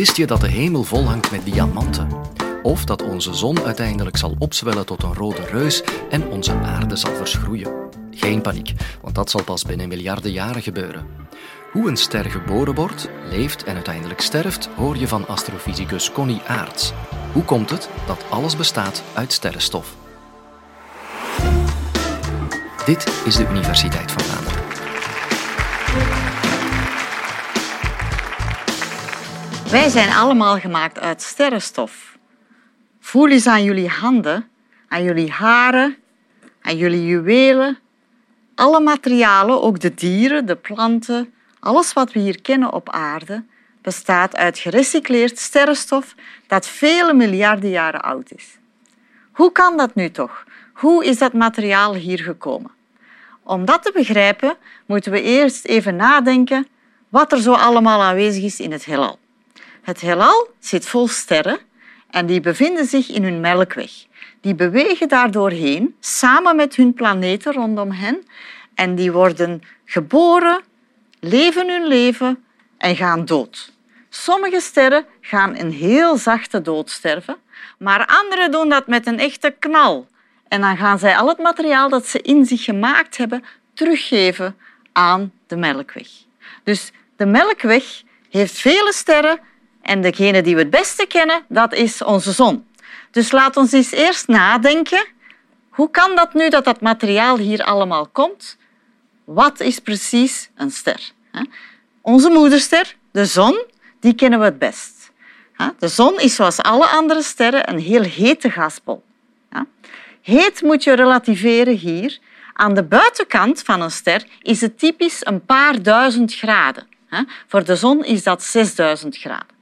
Wist je dat de hemel vol hangt met diamanten? Of dat onze zon uiteindelijk zal opzwellen tot een rode reus en onze aarde zal verschroeien? Geen paniek, want dat zal pas binnen miljarden jaren gebeuren. Hoe een ster geboren wordt, leeft en uiteindelijk sterft, hoor je van astrofysicus Connie Aarts. Hoe komt het dat alles bestaat uit sterrenstof? Dit is de Universiteit van Wij zijn allemaal gemaakt uit sterrenstof. Voel eens aan jullie handen, aan jullie haren, aan jullie juwelen. Alle materialen, ook de dieren, de planten, alles wat we hier kennen op aarde, bestaat uit gerecycleerd sterrenstof dat vele miljarden jaren oud is. Hoe kan dat nu toch? Hoe is dat materiaal hier gekomen? Om dat te begrijpen moeten we eerst even nadenken wat er zo allemaal aanwezig is in het heelal. Het heelal zit vol sterren en die bevinden zich in hun melkweg. Die bewegen daardoorheen samen met hun planeten rondom hen en die worden geboren, leven hun leven en gaan dood. Sommige sterren gaan een heel zachte dood sterven, maar andere doen dat met een echte knal. En dan gaan zij al het materiaal dat ze in zich gemaakt hebben teruggeven aan de melkweg. Dus de melkweg heeft vele sterren en degene die we het beste kennen, dat is onze zon. Dus laat ons eens eerst nadenken. Hoe kan dat nu dat dat materiaal hier allemaal komt? Wat is precies een ster? Onze moederster, de zon, die kennen we het best. De zon is zoals alle andere sterren een heel hete gasbol. Heet moet je relativeren hier. Aan de buitenkant van een ster is het typisch een paar duizend graden. Voor de zon is dat 6000 graden.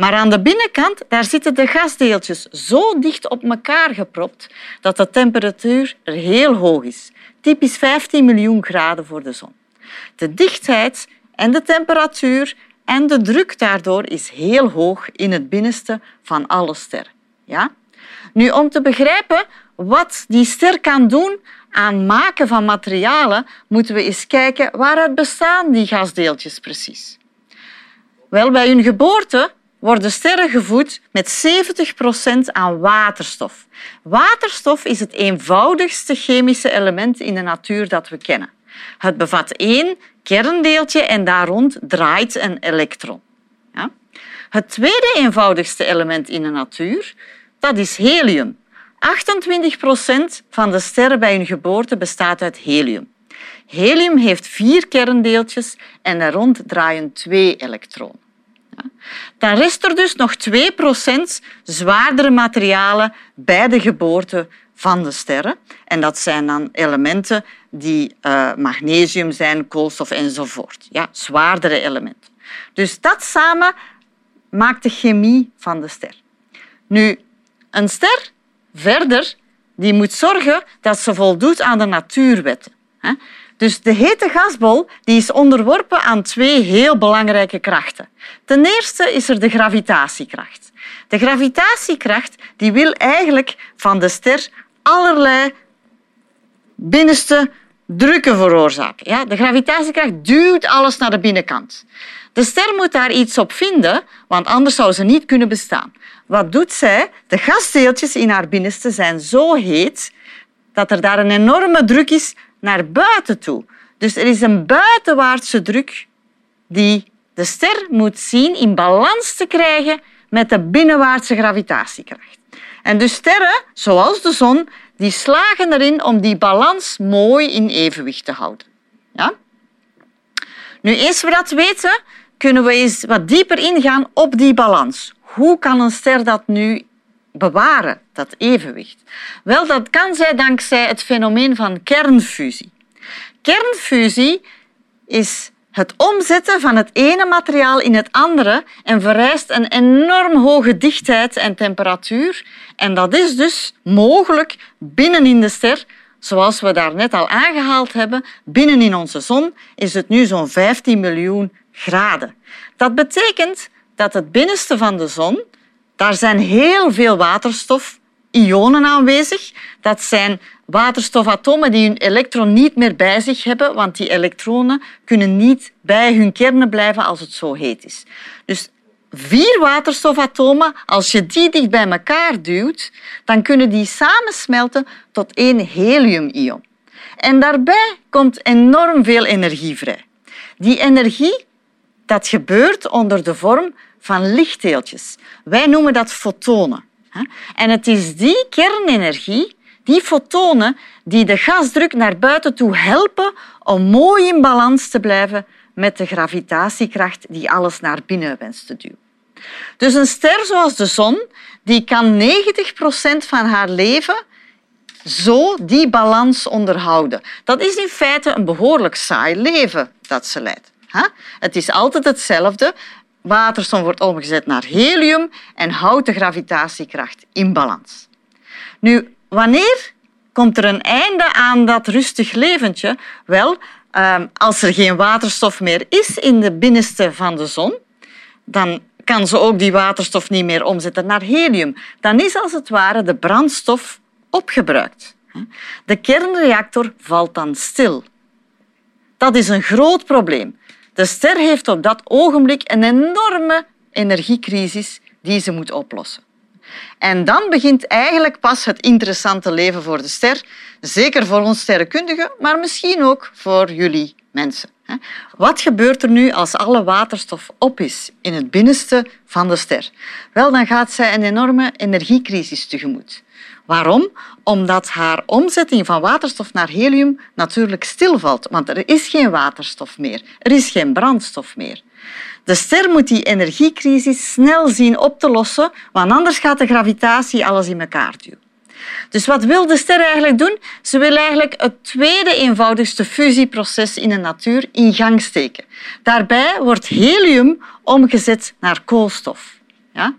Maar aan de binnenkant daar zitten de gasdeeltjes zo dicht op elkaar gepropt dat de temperatuur er heel hoog is. Typisch 15 miljoen graden voor de zon. De dichtheid en de temperatuur en de druk daardoor is heel hoog in het binnenste van alle sterren. Ja? Nu, om te begrijpen wat die ster kan doen aan maken van materialen, moeten we eens kijken waaruit bestaan die gasdeeltjes precies. Wel, bij hun geboorte worden sterren gevoed met 70% aan waterstof. Waterstof is het eenvoudigste chemische element in de natuur dat we kennen. Het bevat één kerndeeltje en daar rond draait een elektron. Ja? Het tweede eenvoudigste element in de natuur dat is helium. 28% van de sterren bij hun geboorte bestaat uit helium. Helium heeft vier kerndeeltjes en daar rond draaien twee elektronen. Dan rest er dus nog 2% zwaardere materialen bij de geboorte van de sterren. En dat zijn dan elementen die uh, magnesium zijn, koolstof enzovoort. Ja, zwaardere elementen. Dus dat samen maakt de chemie van de ster. Nu, een ster verder die moet zorgen dat ze voldoet aan de natuurwetten. Dus de hete gasbol die is onderworpen aan twee heel belangrijke krachten. Ten eerste is er de gravitatiekracht. De gravitatiekracht die wil eigenlijk van de ster allerlei binnenste drukken veroorzaken. Ja, de gravitatiekracht duwt alles naar de binnenkant. De ster moet daar iets op vinden, want anders zou ze niet kunnen bestaan. Wat doet zij? De gasdeeltjes in haar binnenste zijn zo heet dat er daar een enorme druk is naar buiten toe. Dus er is een buitenwaartse druk die de ster moet zien in balans te krijgen met de binnenwaartse gravitatiekracht. En dus sterren, zoals de zon, die slagen erin om die balans mooi in evenwicht te houden. Ja? Nu, eens we dat weten, kunnen we eens wat dieper ingaan op die balans. Hoe kan een ster dat nu bewaren, dat evenwicht? Wel, dat kan zij dankzij het fenomeen van kernfusie. Kernfusie is het omzetten van het ene materiaal in het andere en vereist een enorm hoge dichtheid en temperatuur. En dat is dus mogelijk binnenin de ster, zoals we daar net al aangehaald hebben. Binnenin onze zon is het nu zo'n 15 miljoen graden. Dat betekent dat het binnenste van de zon, daar zijn heel veel waterstofionen aanwezig. Dat zijn waterstofatomen die hun elektron niet meer bij zich hebben, want die elektronen kunnen niet bij hun kernen blijven als het zo heet is. Dus vier waterstofatomen, als je die dicht bij elkaar duwt, dan kunnen die samensmelten tot één heliumion. En daarbij komt enorm veel energie vrij. Die energie dat gebeurt onder de vorm van lichtdeeltjes. Wij noemen dat fotonen. En het is die kernenergie, die fotonen, die de gasdruk naar buiten toe helpen om mooi in balans te blijven met de gravitatiekracht die alles naar binnen wenst te duwen. Dus een ster zoals de zon die kan 90 procent van haar leven zo die balans onderhouden. Dat is in feite een behoorlijk saai leven dat ze leidt. Het is altijd hetzelfde. Waterstof wordt omgezet naar helium en houdt de gravitatiekracht in balans. Nu, wanneer komt er een einde aan dat rustig leventje? Wel, ehm, als er geen waterstof meer is in de binnenste van de zon, dan kan ze ook die waterstof niet meer omzetten naar helium. Dan is als het ware de brandstof opgebruikt. De kernreactor valt dan stil. Dat is een groot probleem. De ster heeft op dat ogenblik een enorme energiecrisis die ze moet oplossen. En dan begint eigenlijk pas het interessante leven voor de ster. Zeker voor ons sterrenkundigen, maar misschien ook voor jullie mensen. Wat gebeurt er nu als alle waterstof op is in het binnenste van de ster? Wel, dan gaat zij een enorme energiecrisis tegemoet. Waarom? Omdat haar omzetting van waterstof naar helium natuurlijk stilvalt, want er is geen waterstof meer, er is geen brandstof meer. De ster moet die energiecrisis snel zien op te lossen, want anders gaat de gravitatie alles in elkaar duwen. Dus wat wil de ster eigenlijk doen? Ze wil eigenlijk het tweede eenvoudigste fusieproces in de natuur in gang steken. Daarbij wordt helium omgezet naar koolstof. Ja?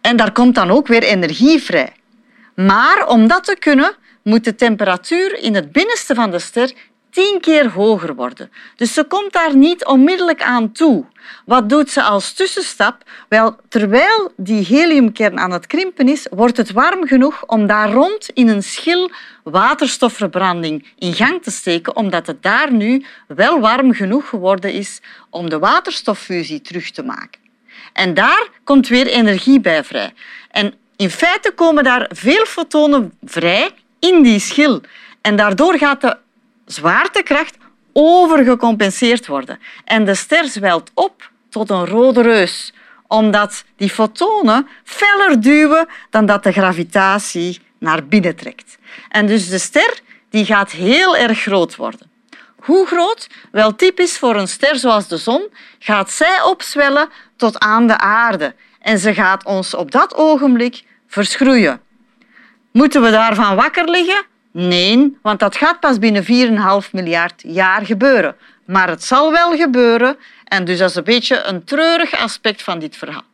En daar komt dan ook weer energie vrij. Maar om dat te kunnen, moet de temperatuur in het binnenste van de ster tien keer hoger worden. Dus ze komt daar niet onmiddellijk aan toe. Wat doet ze als tussenstap? Wel, terwijl die heliumkern aan het krimpen is, wordt het warm genoeg om daar rond in een schil waterstofverbranding in gang te steken, omdat het daar nu wel warm genoeg geworden is om de waterstoffusie terug te maken. En daar komt weer energie bij vrij. En in feite komen daar veel fotonen vrij in die schil. En daardoor gaat de zwaartekracht overgecompenseerd worden. En de ster zwelt op tot een rode reus, omdat die fotonen feller duwen dan dat de gravitatie naar binnen trekt. En dus de ster die gaat heel erg groot worden. Hoe groot? Wel typisch voor een ster zoals de zon gaat zij opzwellen tot aan de aarde. En ze gaat ons op dat ogenblik verschroeien. Moeten we daarvan wakker liggen? Nee, want dat gaat pas binnen 4,5 miljard jaar gebeuren. Maar het zal wel gebeuren en dus dat is een beetje een treurig aspect van dit verhaal.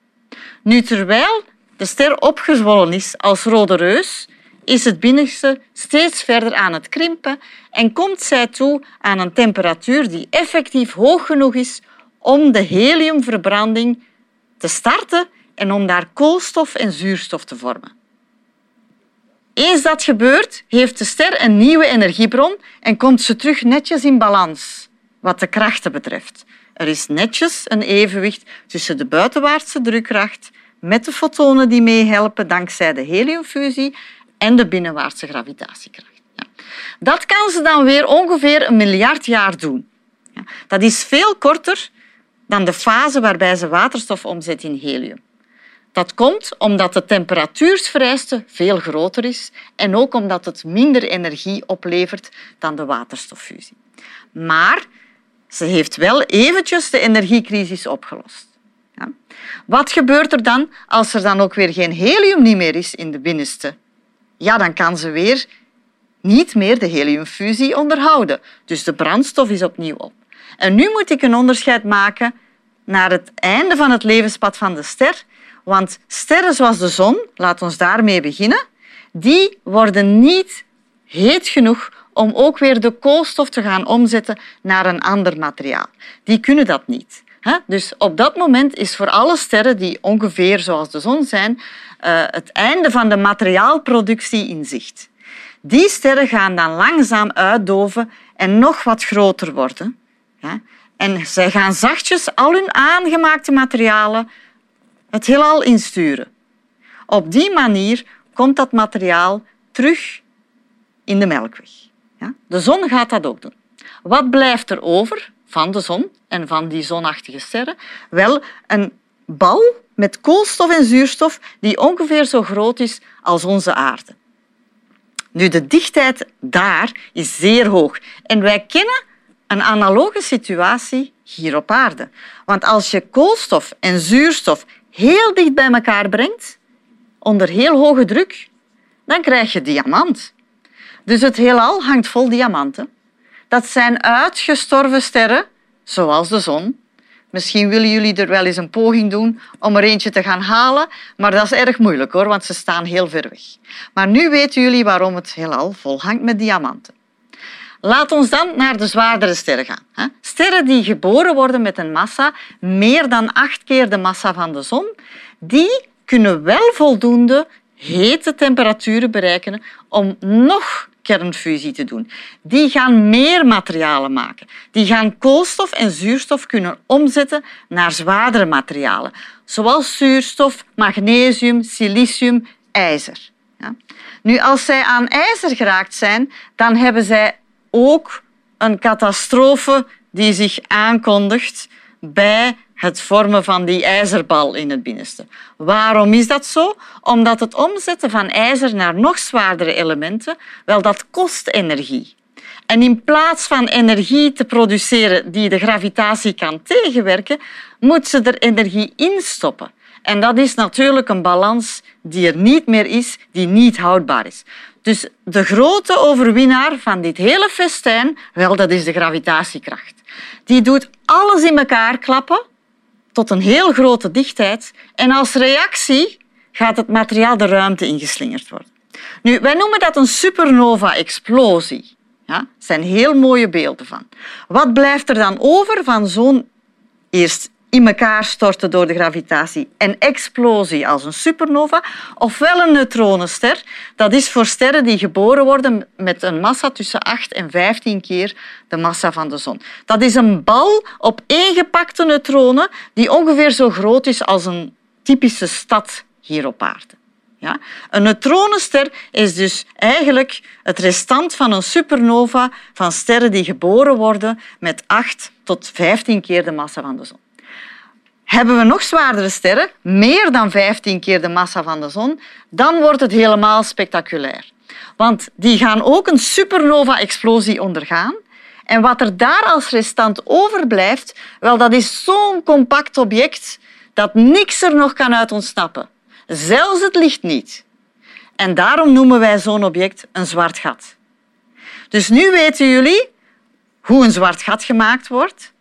Nu, terwijl de ster opgezwollen is als rode reus, is het binnenste steeds verder aan het krimpen en komt zij toe aan een temperatuur die effectief hoog genoeg is om de heliumverbranding te starten en om daar koolstof en zuurstof te vormen. Eens dat gebeurt, heeft de ster een nieuwe energiebron en komt ze terug netjes in balans, wat de krachten betreft. Er is netjes een evenwicht tussen de buitenwaartse drukkracht met de fotonen die meehelpen dankzij de heliumfusie en de binnenwaartse gravitatiekracht. Dat kan ze dan weer ongeveer een miljard jaar doen. Dat is veel korter dan de fase waarbij ze waterstof omzet in helium. Dat komt omdat de temperatuursvereiste veel groter is en ook omdat het minder energie oplevert dan de waterstoffusie. Maar ze heeft wel eventjes de energiecrisis opgelost. Ja. Wat gebeurt er dan als er dan ook weer geen helium meer is in de binnenste? Ja, dan kan ze weer niet meer de heliumfusie onderhouden. Dus de brandstof is opnieuw op. En nu moet ik een onderscheid maken naar het einde van het levenspad van de ster want sterren zoals de zon, laat ons daarmee beginnen, die worden niet heet genoeg om ook weer de koolstof te gaan omzetten naar een ander materiaal. Die kunnen dat niet. Dus op dat moment is voor alle sterren die ongeveer zoals de zon zijn, eh, het einde van de materiaalproductie in zicht. Die sterren gaan dan langzaam uitdoven en nog wat groter worden. En zij gaan zachtjes al hun aangemaakte materialen het heelal insturen. Op die manier komt dat materiaal terug in de melkweg. Ja? De zon gaat dat ook doen. Wat blijft er over van de zon en van die zonachtige sterren? Wel, een bal met koolstof en zuurstof die ongeveer zo groot is als onze aarde. Nu, de dichtheid daar is zeer hoog. En wij kennen een analoge situatie hier op aarde. Want als je koolstof en zuurstof heel dicht bij elkaar brengt, onder heel hoge druk, dan krijg je diamant. Dus het heelal hangt vol diamanten. Dat zijn uitgestorven sterren, zoals de zon. Misschien willen jullie er wel eens een poging doen om er eentje te gaan halen, maar dat is erg moeilijk hoor, want ze staan heel ver weg. Maar nu weten jullie waarom het heelal vol hangt met diamanten. Laat ons dan naar de zwaardere sterren gaan. Sterren die geboren worden met een massa meer dan acht keer de massa van de zon, die kunnen wel voldoende hete temperaturen bereiken om nog kernfusie te doen. Die gaan meer materialen maken. Die gaan koolstof en zuurstof kunnen omzetten naar zwaardere materialen, zoals zuurstof, magnesium, silicium, ijzer. Ja. Nu, als zij aan ijzer geraakt zijn, dan hebben zij ook een catastrofe die zich aankondigt bij het vormen van die ijzerbal in het binnenste. Waarom is dat zo? Omdat het omzetten van ijzer naar nog zwaardere elementen, wel, dat kost energie. En in plaats van energie te produceren die de gravitatie kan tegenwerken, moet ze er energie in stoppen. En dat is natuurlijk een balans die er niet meer is, die niet houdbaar is. Dus de grote overwinnaar van dit hele festijn, wel, dat is de gravitatiekracht. Die doet alles in elkaar klappen tot een heel grote dichtheid en als reactie gaat het materiaal de ruimte ingeslingerd worden. Nu, wij noemen dat een supernova-explosie. Ja, zijn heel mooie beelden van. Wat blijft er dan over van zo'n eerst in elkaar storten door de gravitatie en explosie als een supernova, ofwel een neutronenster. Dat is voor sterren die geboren worden met een massa tussen 8 en 15 keer de massa van de zon. Dat is een bal op gepakte neutronen die ongeveer zo groot is als een typische stad hier op aarde. Ja? Een neutronenster is dus eigenlijk het restant van een supernova van sterren die geboren worden met 8 tot 15 keer de massa van de zon. Hebben we nog zwaardere sterren, meer dan 15 keer de massa van de zon, dan wordt het helemaal spectaculair. Want die gaan ook een supernova-explosie ondergaan. En wat er daar als restant overblijft, wel, dat is zo'n compact object dat niks er nog kan uit ontsnappen. Zelfs het licht niet. En daarom noemen wij zo'n object een zwart gat. Dus nu weten jullie hoe een zwart gat gemaakt wordt,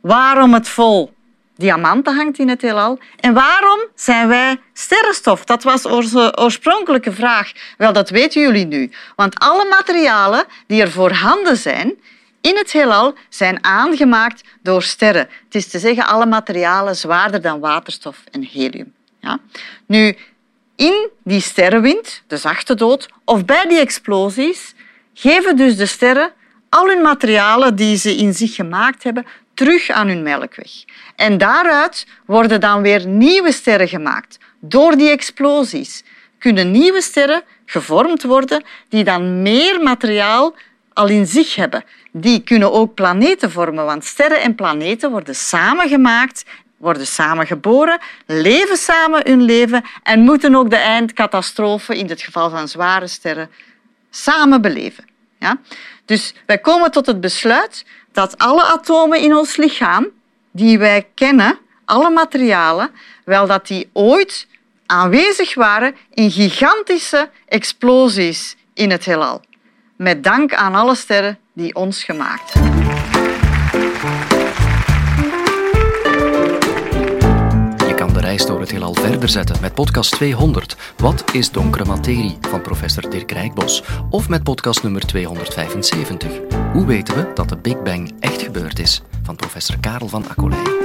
waarom het vol diamanten hangt in het heelal. En waarom zijn wij sterrenstof? Dat was onze oorspronkelijke vraag. Wel, dat weten jullie nu. Want alle materialen die er voorhanden zijn in het heelal zijn aangemaakt door sterren. Het is te zeggen, alle materialen zwaarder dan waterstof en helium. Ja? Nu, in die sterrenwind, de zachte dood, of bij die explosies, geven dus de sterren al hun materialen die ze in zich gemaakt hebben terug aan hun melkweg. En daaruit worden dan weer nieuwe sterren gemaakt. Door die explosies kunnen nieuwe sterren gevormd worden die dan meer materiaal al in zich hebben. Die kunnen ook planeten vormen, want sterren en planeten worden samengemaakt, worden samen geboren, leven samen hun leven en moeten ook de eindcatastrofe, in het geval van zware sterren, samen beleven. Ja? Dus wij komen tot het besluit dat alle atomen in ons lichaam die wij kennen, alle materialen, wel dat die ooit aanwezig waren in gigantische explosies in het heelal. Met dank aan alle sterren die ons gemaakt hebben. Reis door het heelal verder zetten met podcast 200. Wat is donkere materie? van professor Dirk Rijkbos. Of met podcast nummer 275. Hoe weten we dat de Big Bang echt gebeurd is? van professor Karel van Akkolij.